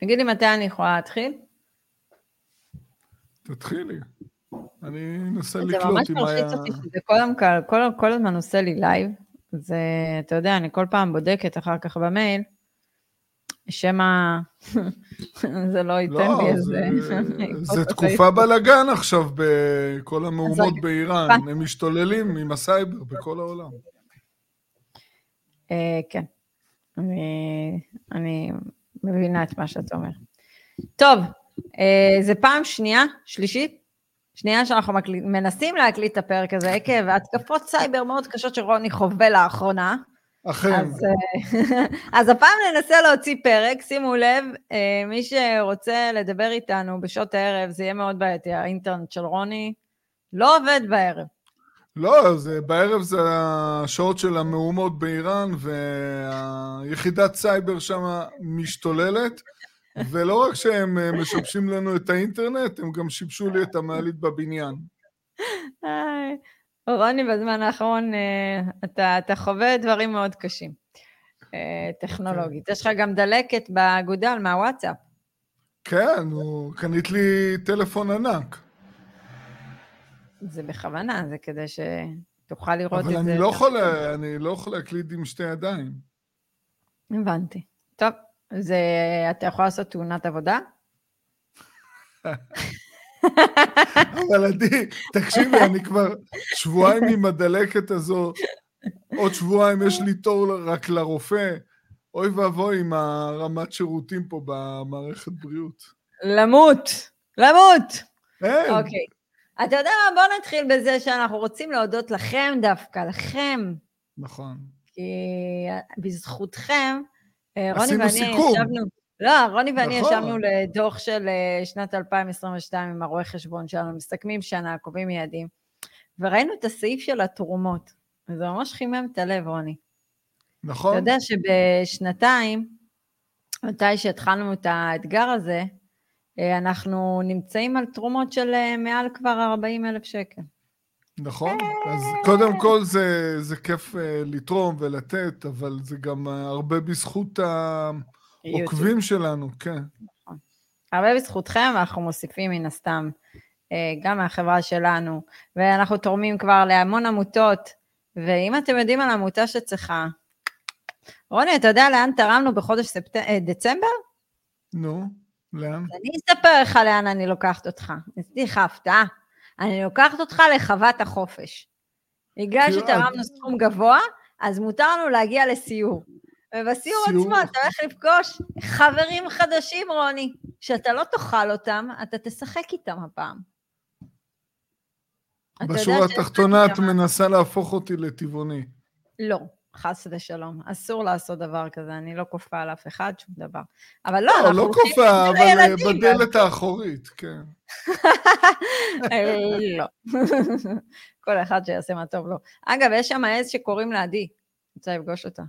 תגידי מתי אני יכולה להתחיל? תתחילי. אני אנסה זה לקלוט ממש אם היה... מלחיץ אותי שזה כל, כל, כל הזמן עושה לי live. זה, אתה יודע, אני כל פעם בודקת אחר כך במייל, שמא זה לא ייתן לא, לי זה, איזה... זה תקופה בלאגן עכשיו בכל המהומות באיראן. הם משתוללים עם הסייבר בכל העולם. אה, כן, אני מבינה את מה שאתה אומר. טוב, אה, זה פעם שנייה, שלישית, שנייה שאנחנו מקליט, מנסים להקליט את הפרק הזה עקב התקפות סייבר מאוד קשות שרוני חווה לאחרונה. אכן, אז, אה, אז הפעם ננסה להוציא פרק, שימו לב, אה, מי שרוצה לדבר איתנו בשעות הערב, זה יהיה מאוד בעייתי, האינטרנט של רוני לא עובד בערב. לא, זה, בערב זה השעות של המהומות באיראן, והיחידת סייבר שם משתוללת, ולא רק שהם אה, משבשים לנו את האינטרנט, הם גם שיבשו לי את המעלית בבניין. איי, רוני, בזמן האחרון אה, אתה, אתה חווה דברים מאוד קשים, אה, טכנולוגית. יש לך גם דלקת באגודל מהוואטסאפ. כן, הוא קנית לי טלפון ענק. זה בכוונה, זה כדי שתוכל לראות אבל את זה. אני לא יכול, אני לא יכול להקליד עם שתי ידיים. הבנתי. טוב, זה, אתה יכול לעשות תאונת עבודה? אבל עדי, תקשיבי, אני כבר שבועיים עם הדלקת הזו, עוד שבועיים יש לי תור רק לרופא. אוי ואבוי עם הרמת שירותים פה במערכת בריאות. למות, למות. אין, אוקיי. אתה יודע מה? בואו נתחיל בזה שאנחנו רוצים להודות לכם דווקא, לכם, נכון. כי בזכותכם, אה, רוני ואני סיכום. ישבנו, לא, רוני ואני נכון. ישבנו לדוח של אה, שנת 2022 עם הרואה חשבון שלנו, מסתכמים שנה, קובעים יעדים, וראינו את הסעיף של התרומות. וזה ממש חימם את הלב, רוני. נכון? אתה יודע שבשנתיים, מתי שהתחלנו את האתגר הזה, אה, אנחנו נמצאים על תרומות של אה, מעל כבר 40 אלף שקל. נכון. אז קודם כל זה, זה כיף אה, לתרום ולתת, אבל זה גם אה, הרבה בזכות העוקבים שלנו, כן. הרבה בזכותכם, ואנחנו מוסיפים מן הסתם אה, גם מהחברה שלנו, ואנחנו תורמים כבר להמון עמותות, ואם אתם יודעים על עמותה שצריכה, רוני, אתה יודע לאן תרמנו בחודש ספט... אה, דצמבר? נו, לאן? אני אספר לך לאן אני לוקחת אותך. עשיתי לך הפתעה. אני לוקחת אותך לחוות החופש. בגלל כאילו, שתרמנו סכום גבוה, אז מותר לנו להגיע לסיור. ובסיור סיור. עצמו אתה הולך לפגוש חברים חדשים, רוני, שאתה לא תאכל אותם, אתה תשחק איתם הפעם. בשורה התחתונה את מנסה להפוך אותי לטבעוני. לא, חס ושלום. אסור לעשות דבר כזה, אני לא כופה על אף אחד, שום דבר. אבל לא, לא, לא כופה, אבל אה, בדלת האחורית, כן. אה, לא. כל אחד שיעשה מה טוב לו. אגב, יש שם עז שקוראים לה עדי. רוצה לפגוש אותה.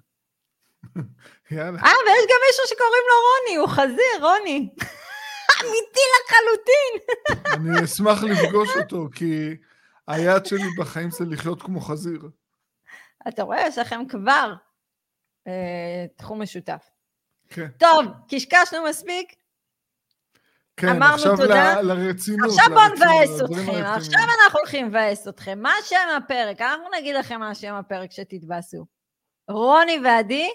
יאללה. אה, ויש גם מישהו שקוראים לו רוני, הוא חזיר, רוני. אמיתי לחלוטין. אני אשמח לפגוש אותו, כי היעד שלי בחיים זה לחיות כמו חזיר. אתה רואה, יש לכם כבר אה, תחום משותף. כן, טוב, קשקשנו מספיק, כן, אמרנו עכשיו תודה. ל- לרצינות. עכשיו בואו נבאס אתכם. עכשיו אנחנו הולכים לבאס אתכם. מה שם הפרק? אנחנו נגיד לכם מה שם הפרק שתתבאסו. רוני ועדי,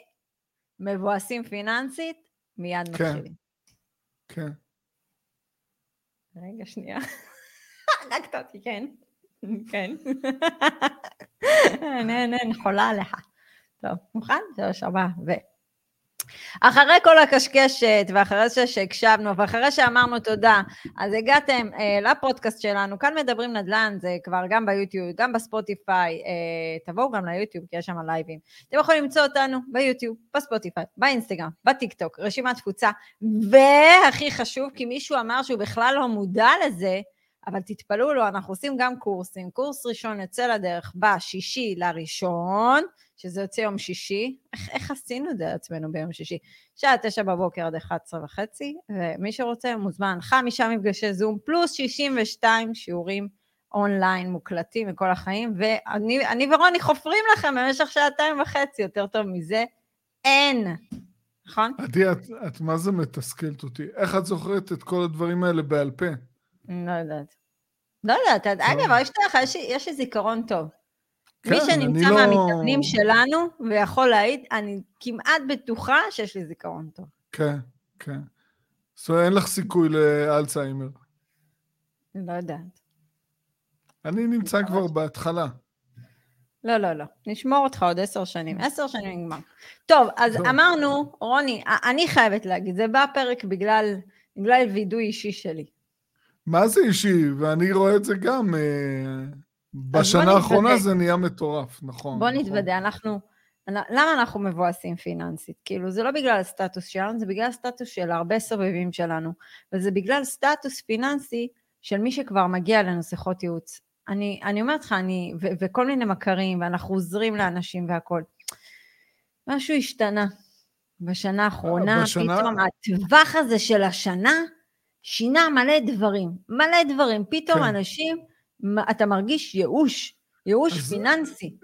מבואסים פיננסית, מיד כן. מתחילים. כן. רגע, שנייה. הרגת אותי, כן. כן. אין, חולה עליך. טוב, מוכן? שלוש, ארבע, ו... אחרי כל הקשקשת, ואחרי שהקשבנו, ואחרי שאמרנו תודה, אז הגעתם אה, לפודקאסט שלנו, כאן מדברים נדל"ן, זה כבר גם ביוטיוב, גם בספוטיפיי, אה, תבואו גם ליוטיוב, כי יש שם לייבים. אתם יכולים למצוא אותנו ביוטיוב, בספוטיפיי, באינסטגרם, בטיק טוק, רשימת תפוצה, והכי חשוב, כי מישהו אמר שהוא בכלל לא מודע לזה, אבל תתפלאו לו, אנחנו עושים גם קורסים. קורס ראשון יוצא לדרך בשישי לראשון, שזה יוצא יום שישי. איך, איך עשינו את זה לעצמנו ביום שישי? שעה תשע בבוקר עד 11 וחצי, ומי שרוצה מוזמן. חמישה מפגשי זום, פלוס 62 שיעורים אונליין מוקלטים מכל החיים, ואני אני ורוני חופרים לכם במשך שעתיים וחצי, יותר טוב מזה, אין. נכון? עדי, את, את מה זה מתסכלת אותי? איך את זוכרת את כל הדברים האלה בעל פה? לא יודעת. לא יודעת, אגב, לא. יש לך, יש לי- זיכרון טוב. כן, מי שנמצא לא- מהמתאמנים שלנו ויכול להעיד, אני כמעט בטוחה שיש לי זיכרון טוב. כן, כן. זאת אומרת, אין לך סיכוי לאלצהיימר. לא יודעת. אני נמצא כבר בהתחלה. לא, לא, לא. נשמור אותך עוד עשר שנים. עשר שנים נגמר. טוב, אז טוב. אמרנו, רוני, אני חייבת להגיד, זה בא פרק בגלל, בגלל וידוי אישי שלי. מה זה אישי? ואני רואה את זה גם. אה, בשנה. האחרונה זה נהיה מטורף, נכון. בוא נכון. נתוודה, אנחנו... למה אנחנו מבואסים פיננסית? כאילו, זה לא בגלל הסטטוס שלנו, זה בגלל הסטטוס של הרבה סובבים שלנו, וזה בגלל סטטוס פיננסי של מי שכבר מגיע לנו שיחות ייעוץ. אני, אני אומרת לך, אני, ו, וכל מיני מכרים, ואנחנו עוזרים לאנשים והכול. משהו השתנה בשנה האחרונה, בשנה- פתאום הטווח הזה של השנה שינה מלא דברים, מלא דברים. פתאום כן. אנשים, אתה מרגיש ייאוש, ייאוש פיננסי.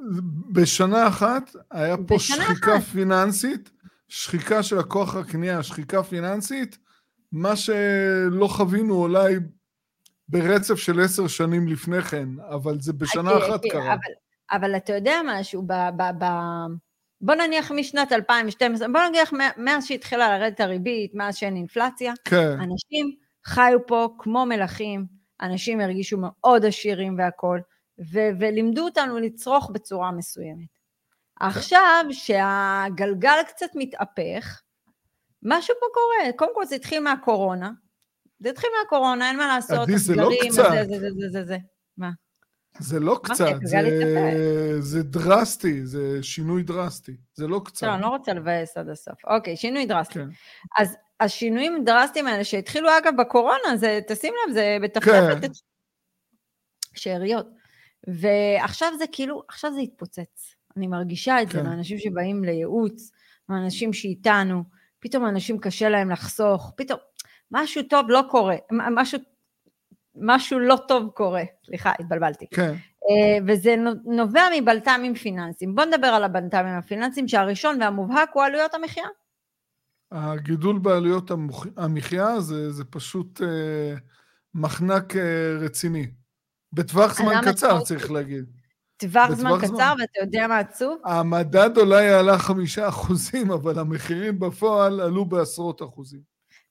בשנה אחת היה פה שחיקה פיננסית, שחיקה של הכוח הקנייה, שחיקה פיננסית, מה שלא חווינו אולי ברצף של עשר שנים לפני כן, אבל זה בשנה כי- אחת כי- קרה. אבל, אבל אתה יודע משהו, ב, ב, ב, בוא נניח משנת 2012, בוא נניח מאז שהתחילה לרדת הריבית, מאז שאין אינפלציה, כן, אנשים חיו פה כמו מלכים, אנשים הרגישו מאוד עשירים והכול, ו- ולימדו אותנו לצרוך בצורה מסוימת. עכשיו שהגלגל קצת מתהפך, משהו פה קורה. קודם כל זה התחיל מהקורונה. זה התחיל מהקורונה, אין מה לעשות, עדי, זה לא קצת. זה, זה, זה, זה, זה, זה. מה? זה לא קצת, זה, התהפך. זה דרסטי, זה שינוי דרסטי, זה לא קצת. לא, אני לא רוצה לבאס עד הסוף. אוקיי, שינוי דרסטי. כן. אז השינויים הדרסטיים האלה שהתחילו אגב בקורונה, זה, תשים לב, זה כן. בטפטפת את שאריות. ועכשיו זה כאילו, עכשיו זה התפוצץ. אני מרגישה את זה כן. מאנשים שבאים לייעוץ, מאנשים שאיתנו, פתאום אנשים קשה להם לחסוך, פתאום משהו טוב לא קורה, משהו, משהו לא טוב קורה. סליחה, התבלבלתי. כן, אה, וזה נו- נובע מבלת"מים פיננסיים. בואו נדבר על הבלת"מים הפיננסיים, שהראשון והמובהק הוא עלויות המחיה. הגידול בעלויות המחיה זה, זה פשוט אה, מחנק אה, רציני. בטווח זמן קצר, צריך להגיד. טווח זמן קצר, זמן. ואתה יודע מה עצוב? המדד אולי עלה חמישה אחוזים, אבל המחירים בפועל עלו בעשרות אחוזים.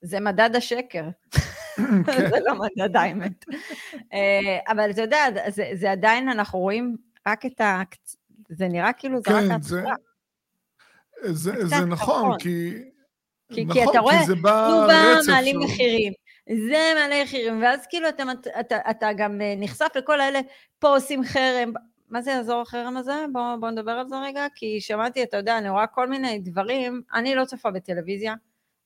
זה מדד השקר, כן, זה לא מדד האמת. אה, אבל אתה יודע, זה, זה עדיין, אנחנו רואים רק את ה... זה נראה כאילו זה רק כן, זה, ההתחלה. זה, קצת זה נכון, נכון. כי... כי- כי נכון, אתה רואה, תנובה מעלים שלו. מחירים, זה מעלה מחירים, ואז כאילו אתה, אתה, אתה גם אה, נחשף לכל האלה, פה עושים חרם, מה זה יעזור החרם הזה? בואו בוא נדבר על זה רגע, כי שמעתי, אתה יודע, אני רואה כל מיני דברים, אני לא צופה בטלוויזיה,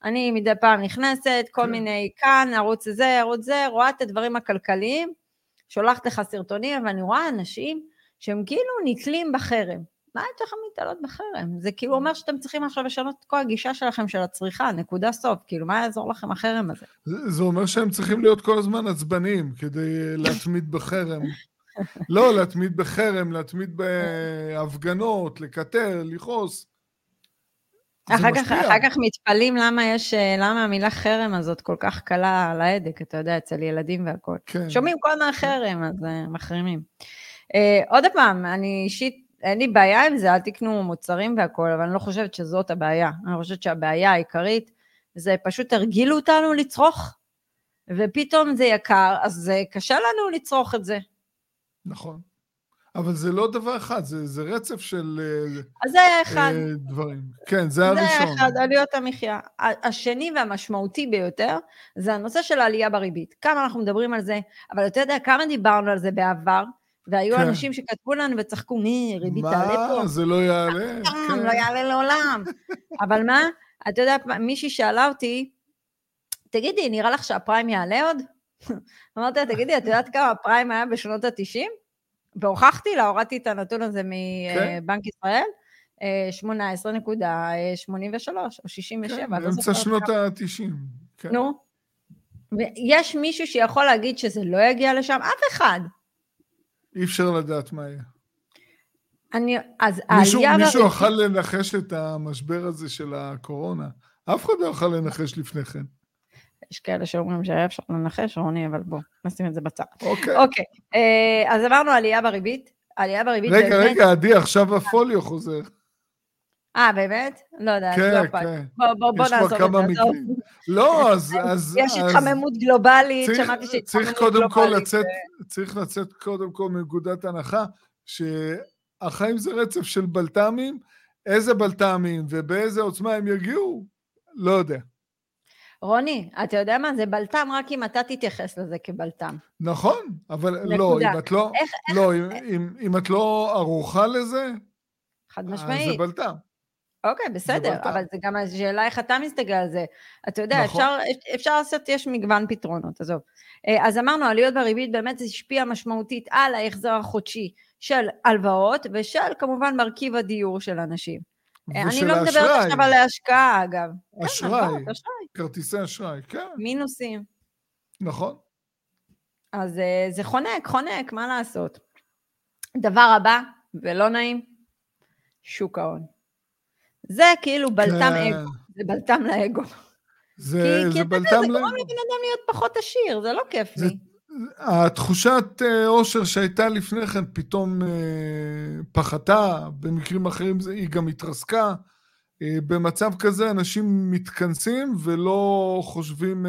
אני מדי פעם נכנסת, כל כן. מיני כאן, ערוץ זה, ערוץ זה, רואה את הדברים הכלכליים, שולחת לך סרטונים, ואני רואה אנשים שהם כאילו נתלים בחרם. מה יש לכם להתעלות בחרם? זה כאילו אומר שאתם צריכים עכשיו לשנות את כל הגישה שלכם של הצריכה, נקודה סוף. כאילו, מה יעזור לכם החרם הזה? זה, זה אומר שהם צריכים להיות כל הזמן עצבניים כדי להתמיד בחרם. לא, להתמיד בחרם, להתמיד בהפגנות, לקטר, לכעוס. אחר כך. אחר כך מתפלאים למה יש, אה, למה המילה חרם הזאת כל כך קלה על ההדק, אתה יודע, אצל ילדים והכול. כן. שומעים כל הזמן חרם, אז uh, מחרימים. Uh, עוד פעם, אני אישית, אין לי בעיה עם זה, אל תקנו מוצרים והכול, אבל אני לא חושבת שזאת הבעיה. אני חושבת שהבעיה העיקרית זה פשוט הרגילו אותנו לצרוך, ופתאום זה יקר, אז זה קשה לנו לצרוך את זה. נכון. אבל זה לא דבר אחד, זה, זה רצף של אה, אז זה היה אחד. אה, דברים. כן, זה זה הראשון. אחד, עלויות המחיה. השני והמשמעותי ביותר, זה הנושא של העלייה בריבית. כמה אנחנו מדברים על זה, אבל אתה יודע כמה דיברנו על זה בעבר, והיו כן. אנשים שכתבו לנו וצחקו, מי, ריבית תעלה פה? מה? זה לא יעלה? כן. לא יעלה לעולם. אבל מה, אתה יודע, מישהי שאלה אותי, תגידי, נראה לך שהפריים יעלה עוד? אמרתי לה, תגידי, את יודעת כמה הפריים היה בשנות ה-90? והוכחתי לה, הורדתי את הנתון הזה כן. מבנק ישראל, אה, 18.83 או 67, כן, לא באמצע שנות כמה. ה-90. כן. נו. ויש מישהו שיכול להגיד שזה לא יגיע לשם? אף אחד. אי אפשר לדעת מה יהיה. אני, אז מישהו, העלייה... מישהו בריבית- יכול לנחש את המשבר הזה של הקורונה, אף אחד לא יכול לנחש לפני כן. יש כאלה שאומרים שהיה אפשר לנחש, רוני, אבל בוא, נשים את זה בצד. אוקיי. אוקיי, אה, אז אמרנו עלייה בריבית. עלייה בריבית רגע, רגע, עדי, עכשיו הפוליו חוזר. אה, באמת? לא יודעת, כן, לא אכפת. כן. בוא, בוא, בוא נעזוב כמה את זה. מקרים. לא, אז... אז יש אז התחממות גלובלית, צריך- שמעתי שיש צריך התחממות קודם כל גלובלית. לצאת, צריך לצאת קודם כל מנקודת הנחה שהחיים זה רצף של בלת"מים, איזה בלת"מים ובאיזה עוצמה הם יגיעו, לא יודע. רוני, אתה יודע מה? זה בלת"ם רק אם אתה תתייחס לזה כבלת"ם. נכון, אבל נקודה. לא, אם את לא, איך, איך, לא, אם, אם, אם את לא ערוכה לזה, חד אז זה משמעית. בלת"ם. אוקיי, בסדר, בלת"ם. אבל זה גם השאלה איך אתה מסתכל על זה. אתה יודע, נכון. אפשר, אפשר לעשות, יש מגוון פתרונות, עזוב. אה, אז אמרנו, עליות בריבית באמת זה השפיע משמעותית על ההחזר החודשי של הלוואות, ושל כמובן מרכיב הדיור של אנשים. אה, אני לא מדברת עכשיו על ההשקעה, אגב. כן, אשראי, הלוואות, אשראי, כרטיסי אשראי, כן, מינוסים. נכון. אז אה, זה חונק, חונק, מה לעשות? דבר הבא, ולא נעים, שוק ההון. זה כאילו בלת"ם כן, אגו, זה בלת"ם לאגו. זה, כי, כי זה אתה יודע, בלת"ם זה גורם לבן אדם להיות פחות עשיר, זה לא כיף זה- לי. התחושת אה, אושר שהייתה לפני כן פתאום אה, פחתה, במקרים אחרים זה- היא גם התרסקה. אה, במצב כזה אנשים מתכנסים ולא חושבים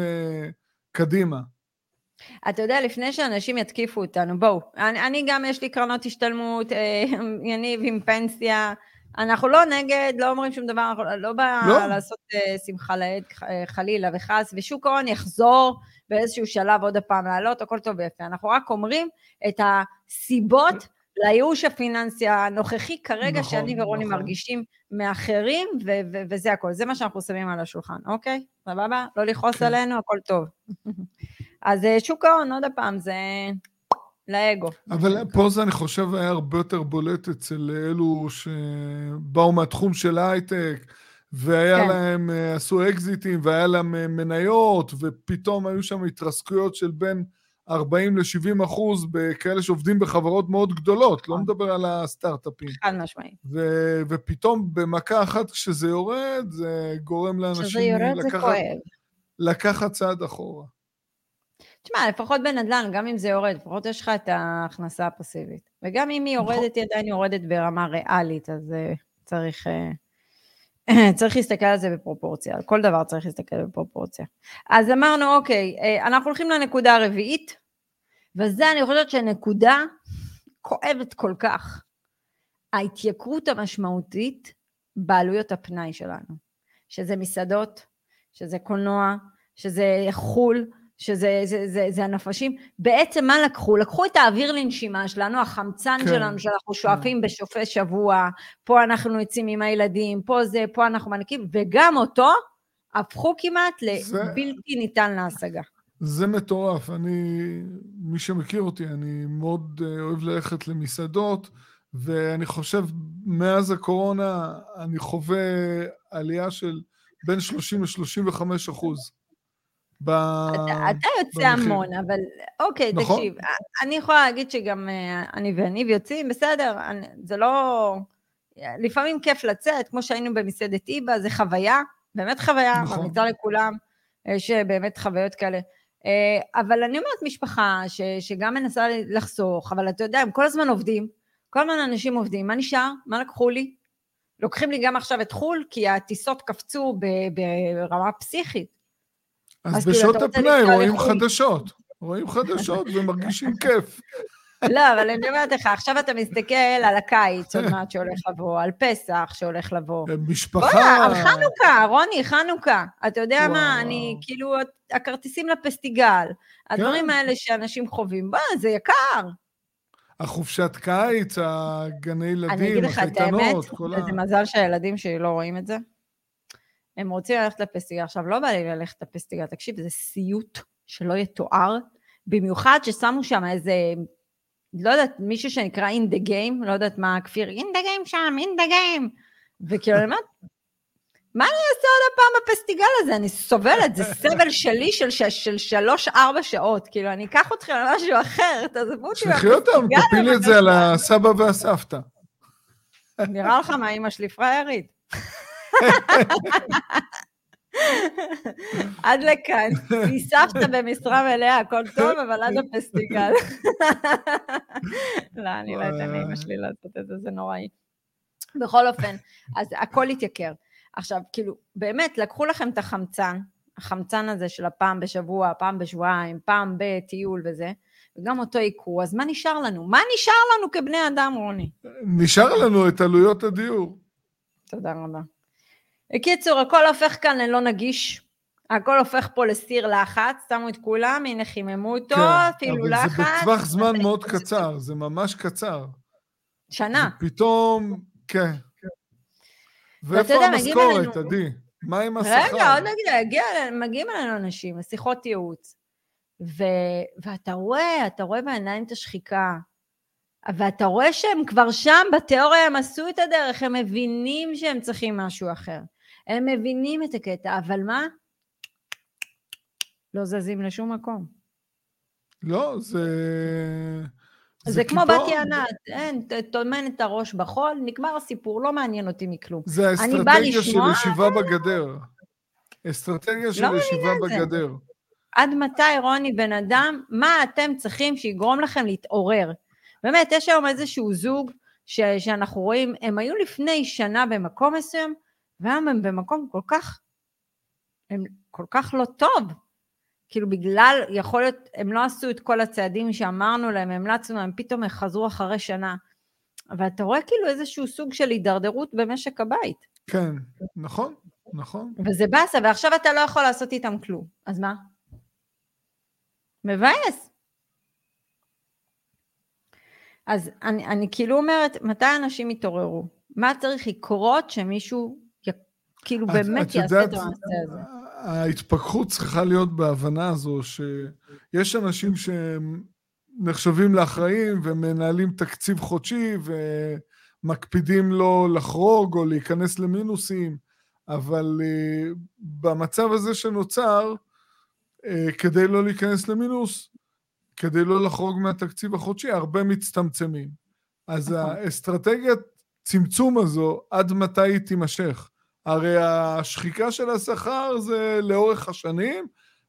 קדימה. אתה יודע, לפני שאנשים יתקיפו אותנו, בואו, אני, אני גם יש לי קרנות השתלמות, יניב עם פנסיה, אנחנו לא נגד, לא אומרים שום דבר, אנחנו לא בא לא. לעשות אה, שמחה לאיד, אה, חלילה וחס, ושוק ההון יחזור באיזשהו שלב עוד הפעם לעלות, הכל טוב ויפה. אנחנו רק אומרים את הסיבות לייאוש הפיננסי הנוכחי כרגע, נכון, שאני ורוני נכון. מרגישים מאחרים, ו- ו- וזה הכל. זה מה שאנחנו שמים על השולחן, אוקיי? סבבה? לא לכעוס כן. עלינו, הכל טוב. אז אה, שוק ההון, עוד פעם, זה לאגו. אבל פה זה, אני חושב, היה הרבה יותר בולט אצל אלו שבאו מהתחום של ההייטק, והיה כן. להם, אה, עשו אקזיטים, והיה להם אה, מניות, ופתאום היו שם התרסקויות של בין 40 ל-70 אחוז בכאלה שעובדים בחברות מאוד גדולות, לא נכון. מדבר על הסטארט-אפים. חד משמעית. ו- ופתאום במכה אחת כשזה יורד, זה גורם כשזה לאנשים יורד זה לקחת, כואב. לקחת צעד אחורה. תשמע, לפחות בנדל"ן, גם אם זה יורד, לפחות יש לך את ההכנסה הפסיבית. וגם אם היא נכון. יורדת, היא עדיין יורדת ברמה ריאלית, אז אה, צריך, אה, צריך להסתכל על זה בפרופורציה. על כל דבר צריך להסתכל בפרופורציה. אז אמרנו, אוקיי, אה, אנחנו הולכים לנקודה הרביעית, וזה אני חושבת שנקודה כואבת כל כך. ההתייקרות המשמעותית בעלויות הפנאי שלנו, שזה מסעדות, שזה קולנוע, שזה חו"ל, שזה זה, זה, זה הנפשים. בעצם מה לקחו? לקחו את האוויר לנשימה שלנו, החמצן כן. שלנו שאנחנו שואפים בשופי שבוע, פה אנחנו יוצאים עם הילדים, פה זה, פה אנחנו מנקים, וגם אותו הפכו כמעט זה- לבלתי ניתן להשגה. זה מטורף. אני, מי שמכיר אותי, אני מאוד אה, אוהב ללכת למסעדות, ואני חושב, מאז הקורונה, אני חווה עלייה של בין 30 ל-35 אחוז. ב... אתה, אתה יוצא במחיר. המון, אבל אוקיי, נכון. תקשיב, אני יכולה להגיד שגם אה, אני ואניב יוצאים, בסדר, אני, זה לא... לפעמים כיף לצאת, כמו שהיינו במסעדת איבה, זה חוויה, באמת חוויה, נכון. ממליצה לכולם, יש אה, באמת חוויות כאלה. אה, אבל אני אומרת משפחה ש, שגם מנסה לחסוך, אבל אתה יודע, הם כל הזמן עובדים, כל הזמן אנשים עובדים, מה נשאר? מה לקחו לי? לוקחים לי גם עכשיו את חו"ל, כי הטיסות קפצו ברמה פסיכית. אז כאילו, בשעות הפנאי רואים לחו"ל. חדשות. רואים חדשות ומרגישים כיף. לא, אבל אני אומרת לך, עכשיו אתה מסתכל על הקיץ עוד מעט שהולך לבוא, על פסח שהולך לבוא. משפחה... בוא'נה, על חנוכה, רוני, חנוכה. אתה יודע מה, וואו. אני, כאילו, הכרטיסים לפסטיגל, הדברים האלה שאנשים חווים, בוא'נה, זה יקר. החופשת קיץ, הגני אני אגיד ילדים, לך את האמת, הקייטנות, כל ה... וזה מזל שהילדים שלי לא רואים את זה. הם רוצים ללכת לפסטיגל. עכשיו, לא בא לי ללכת לפסטיגל, תקשיב, זה סיוט שלא יתואר, במיוחד ששמו שם איזה, לא יודעת, מישהו שנקרא in the game, לא יודעת מה הכפיר, in the game שם, in the game. וכאילו, אני אומרת, מה אני אעשה עוד הפעם בפסטיגל הזה? אני סובלת, זה סבל שלי של, של, של שלוש-ארבע שעות. כאילו, אני אקח אתכם למשהו אחר, תעזבו אותי שלחי אותם, תפילי את זה על הסבא והסבתא. נראה לך מה אימא שלי פראיירית. עד לכאן. ניספת במשרה מלאה, הכל טוב, אבל עד הפסטיגל. לא, אני לא אתן לאמא שלי לעשות את זה, זה נוראי. בכל אופן, אז הכל התייקר. עכשיו, כאילו, באמת, לקחו לכם את החמצן, החמצן הזה של הפעם בשבוע, פעם בשבועיים, פעם בטיול וזה, וגם אותו יקרו, אז מה נשאר לנו? מה נשאר לנו כבני אדם, רוני? נשאר לנו את עלויות הדיור. תודה רבה. בקיצור, הכל הופך כאן ללא נגיש. הכל הופך פה לסיר לחץ, שמו את כולם, הנה חיממו אותו, אפילו כן, לחץ. אבל זה בטווח זמן מאוד קצר, זה ממש קצר. שנה. פתאום, כן. ואיפה המשכורת, עדי? מה עם השכר? רגע, עוד נגיד, מגיעים אלינו אנשים, שיחות ייעוץ, ו, ואתה רואה, אתה רואה בעיניים את השחיקה, ואתה רואה שהם כבר שם, בתיאוריה הם עשו את הדרך, הם מבינים שהם צריכים משהו אחר. הם מבינים את הקטע, אבל מה? לא זזים לשום מקום. לא, זה... זה, זה כמו בת יענת, אין, טומן את הראש בחול, נגמר הסיפור, לא מעניין אותי מכלום. זה האסטרטגיה של ישיבה בגדר. אסטרטגיה של לא ישיבה בגדר. עד מתי, רוני, בן אדם, מה אתם צריכים שיגרום לכם להתעורר? באמת, יש היום איזשהו זוג ש, שאנחנו רואים, הם היו לפני שנה במקום מסוים, והיום הם במקום כל כך, הם כל כך לא טוב. כאילו בגלל, יכול להיות, הם לא עשו את כל הצעדים שאמרנו להם, המלצנו להם, פתאום הם חזרו אחרי שנה. אבל אתה רואה כאילו איזשהו סוג של הידרדרות במשק הבית. כן, נכון, נכון. וזה באסה, ועכשיו אתה לא יכול לעשות איתם כלום. אז מה? מבאס. אז אני, אני כאילו אומרת, מתי אנשים יתעוררו? מה צריך לקרות שמישהו. כאילו באמת יעשה את המעשה הזה? ההתפכחות צריכה להיות בהבנה הזו שיש אנשים שנחשבים לאחראים ומנהלים תקציב חודשי ומקפידים לא לחרוג או להיכנס למינוסים, אבל uh, במצב הזה שנוצר, uh, כדי לא להיכנס למינוס, כדי לא לחרוג מהתקציב החודשי, הרבה מצטמצמים. אז נכון. האסטרטגיית צמצום הזו, עד מתי היא תימשך? הרי השחיקה של השכר זה לאורך השנים,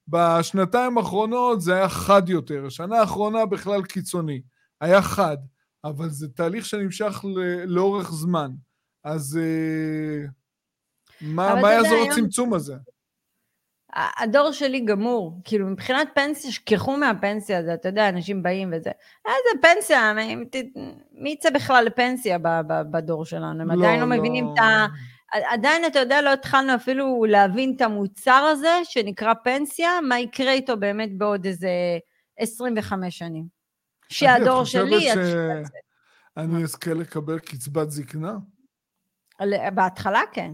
בשנתיים האחרונות זה היה חד יותר, השנה האחרונה בכלל קיצוני, היה חד, אבל זה תהליך שנמשך לאורך זמן. אז אה, מה, מה יעזור הצמצום הזה? הדור שלי גמור, כאילו מבחינת פנסיה, שכחו מהפנסיה הזה, אתה יודע, אנשים באים וזה, איזה פנסיה, מי יצא בכלל לפנסיה בדור שלנו? הם לא, עדיין לא, לא. מבינים את ה... עדיין, אתה יודע, לא התחלנו אפילו להבין את המוצר הזה, שנקרא פנסיה, מה יקרה איתו באמת בעוד איזה 25 שנים. שהדור שלי... חושבת שאני אזכה לקבל קצבת זקנה? בהתחלה כן.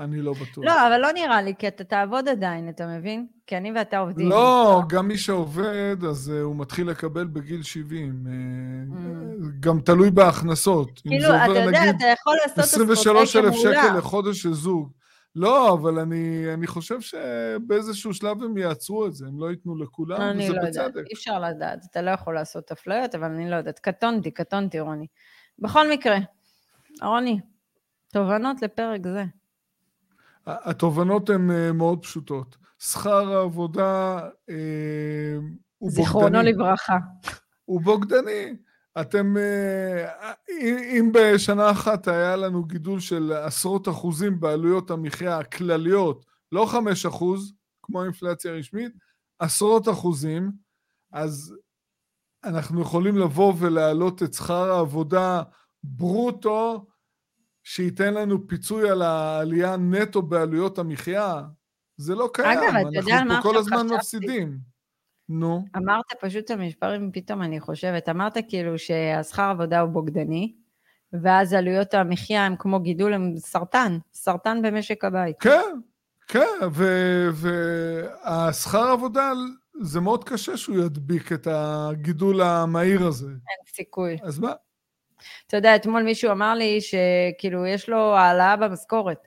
אני לא בטוח. לא, אבל לא נראה לי, כי אתה תעבוד עדיין, אתה מבין? כי אני ואתה עובדים. לא, גם מי שעובד, אז uh, הוא מתחיל לקבל בגיל 70. Uh, mm. גם תלוי בהכנסות. כאילו, אתה יודע, אתה יכול לעשות אסטרטגיה מעולה. 23,000 שקל לחודש של זוג. לא, אבל אני, אני חושב שבאיזשהו שלב הם יעצרו את זה, הם לא ייתנו לכולם, וזה לא בצדק. יודעת, אי אפשר לדעת, אתה לא יכול לעשות אפליות, אבל אני לא יודעת. קטונתי, קטונתי, רוני. בכל מקרה, רוני, תובנות לפרק זה. התובנות הן אה, מאוד פשוטות. שכר העבודה אה, הוא בוגדני. זיכרונו לברכה. הוא בוגדני. אתם, אה, אם בשנה אחת היה לנו גידול של עשרות אחוזים בעלויות המחיה הכלליות, לא חמש אחוז, כמו אינפלציה רשמית, עשרות אחוזים, אז אנחנו יכולים לבוא ולהעלות את שכר העבודה ברוטו שייתן לנו פיצוי על העלייה נטו בעלויות המחיה, זה לא קיים. אגב, אתה יודע על מה עכשיו חשבתי? אנחנו כל הזמן מפסידים. נו. אמרת פשוט המספרים, פתאום אני חושבת, אמרת כאילו שהשכר עבודה הוא בוגדני, ואז עלויות המחיה הם כמו גידול, הם סרטן, סרטן במשק הבית. כן, כן, והשכר עבודה, זה מאוד קשה שהוא ידביק את הגידול המהיר הזה. אין סיכוי. אז מה? אתה יודע, אתמול מישהו אמר לי שכאילו יש לו העלאה במשכורת.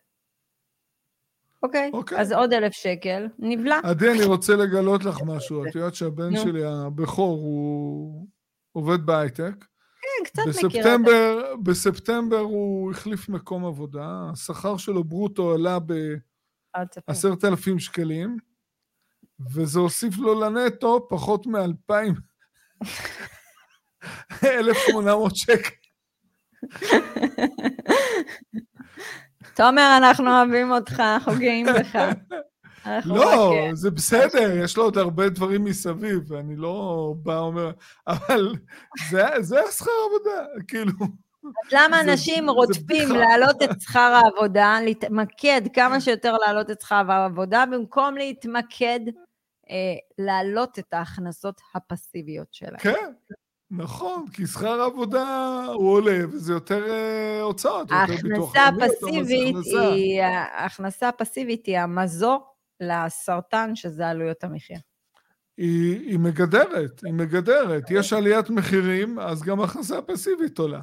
אוקיי, אוקיי. אז עוד אלף שקל, נבלע. עדי, אני רוצה לגלות לך משהו. את יודעת שהבן שלי הבכור, הוא עובד בהייטק. כן, קצת בספטמבר, מכירה. בספטמבר הוא החליף מקום עבודה, השכר שלו ברוטו עלה ב... אל תספר. עשרת אלפים שקלים, וזה הוסיף לו לנטו פחות מאלפיים, אלף שמונה מאות שקל. תומר, אנחנו אוהבים אותך, אנחנו גאים בך. לא, אה, זה בסדר, יש לו עוד הרבה דברים מסביב, ואני לא בא אומר, אבל זה, זה השכר עבודה, כאילו. אז למה אנשים רודפים. להעלות את שכר העבודה, להתמקד כמה שיותר להעלות את שכר העבודה, במקום להתמקד אה, להעלות את ההכנסות הפסיביות שלהם. כן, נכון, כי שכר העבודה הוא עולה, וזה יותר אה, הוצאות, יותר ביטוח ההכנסה הפסיבית. היא, ההכנסה הפסיבית היא המזור לסרטן, שזה עלויות המחיה. היא, היא מגדרת, היא מגדרת. יש עליית מחירים, אז גם הכנסה פסיבית עולה.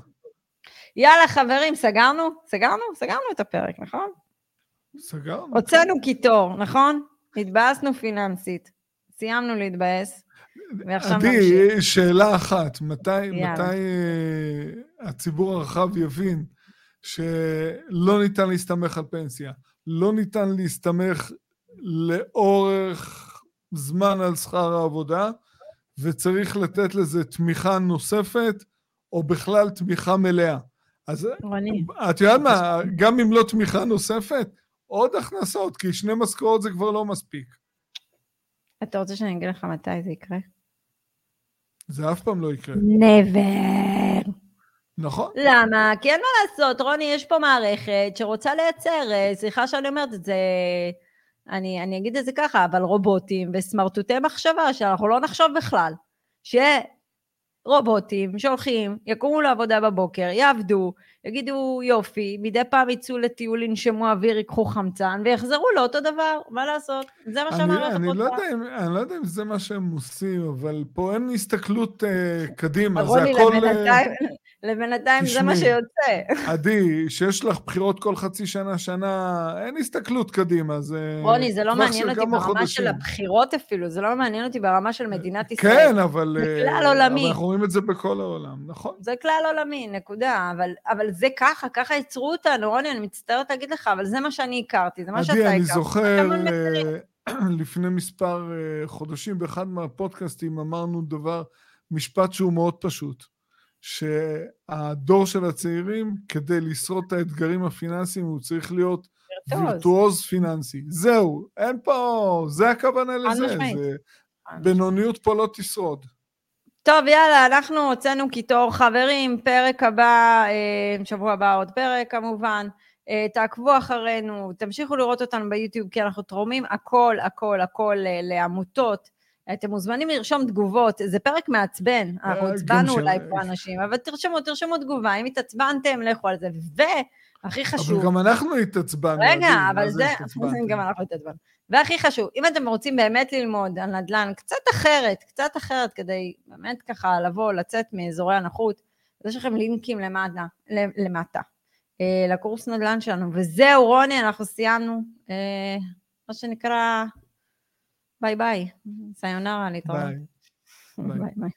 יאללה, חברים, סגרנו? סגרנו? סגרנו את הפרק, נכון? סגרנו. הוצאנו קיטור, נכון? התבאסנו פיננסית. סיימנו להתבאס, נמשיך. עדי, שאלה אחת, מתי, יאללה. מתי אה, הציבור הרחב יבין שלא ניתן להסתמך על פנסיה, לא ניתן להסתמך לאורך זמן על שכר העבודה, וצריך לתת לזה תמיכה נוספת, או בכלל תמיכה מלאה. אז רוני, את יודעת מה, גם אם לא תמיכה נוספת, עוד הכנסות, כי שני משכורות זה כבר לא מספיק. אתה רוצה שאני אגיד לך מתי זה יקרה? זה אף פעם לא יקרה, never. נכון? למה? כי אין מה לעשות, רוני, יש פה מערכת שרוצה לייצר, אה, סליחה שאני אומרת את זה, אני, אני אגיד את זה ככה, אבל רובוטים וסמרטוטי מחשבה, שאנחנו לא נחשוב בכלל, שיהיה רובוטים שהולכים, יקומו לעבודה בבוקר, יעבדו, יגידו יופי, מדי פעם יצאו לטיול, ינשמו אוויר, ייקחו חמצן, ויחזרו לאותו דבר, מה לעשות? זה מה שהמערכת אני, לא אני לא יודע אם זה מה שהם עושים, אבל פה אין הסתכלות uh, קדימה, זה הכל... לבינתיים, לבינתיים זה מה. שיוצא. עדי, שיש לך בחירות כל חצי שנה, שנה, אין הסתכלות קדימה, זה... רוני, זה לא מעניין של אותי ברמה של חודשים. הבחירות אפילו, זה לא מעניין אותי ברמה של מדינת ישראל. כן, אבל... זה אה, כלל עולמי. אבל אנחנו רואים את זה בכל העולם, נכון? זה כלל עולמי, נקודה. אבל, אבל זה ככה, ככה ייצרו אותנו, רוני, אני מצטערת להגיד לך, אבל זה מה שאני הכרתי, זה מה שאתה עדי, הכרת. אני זוכר? אה, לפני מספר אה, חודשים באחד מהפודקאסטים אמרנו דבר, משפט שהוא מאוד פשוט, שהדור של הצעירים, כדי לשרוד את האתגרים הפיננסיים, הוא צריך להיות וירטואוז. פיננסי. זהו, אין פה, זה הכוונה לזה. זה, בינוניות פה לא תשרוד. טוב, יאללה, אנחנו הוצאנו קיטור. חברים, פרק הבא, אה, שבוע הבא עוד פרק כמובן. אה, תעקבו אחרינו, תמשיכו לראות אותנו ביוטיוב, כי אנחנו תורמים הכל, הכל, הכל אה, לעמותות. אתם מוזמנים לרשום תגובות, זה פרק מעצבן, אנחנו גם עצבנו של- אולי פה אנשים, אבל תרשמו, תרשמו תגובה, אם התעצבנתם, לכו על זה. והכי חשוב, אבל גם אנחנו התעצבנו. רגע, אבל זה? גם אנחנו התעצבנו. והכי חשוב, אם אתם רוצים באמת ללמוד על נדל"ן קצת אחרת, קצת אחרת, כדי באמת ככה לבוא, לצאת מאזורי הנוחות, אז יש לכם לינקים למטה, למטה, אה, לקורס נדל"ן שלנו. וזהו, רוני, אנחנו סיימנו, אה, מה שנקרא, Bai bai. Sayonara le tolu. Bai. Bai bai.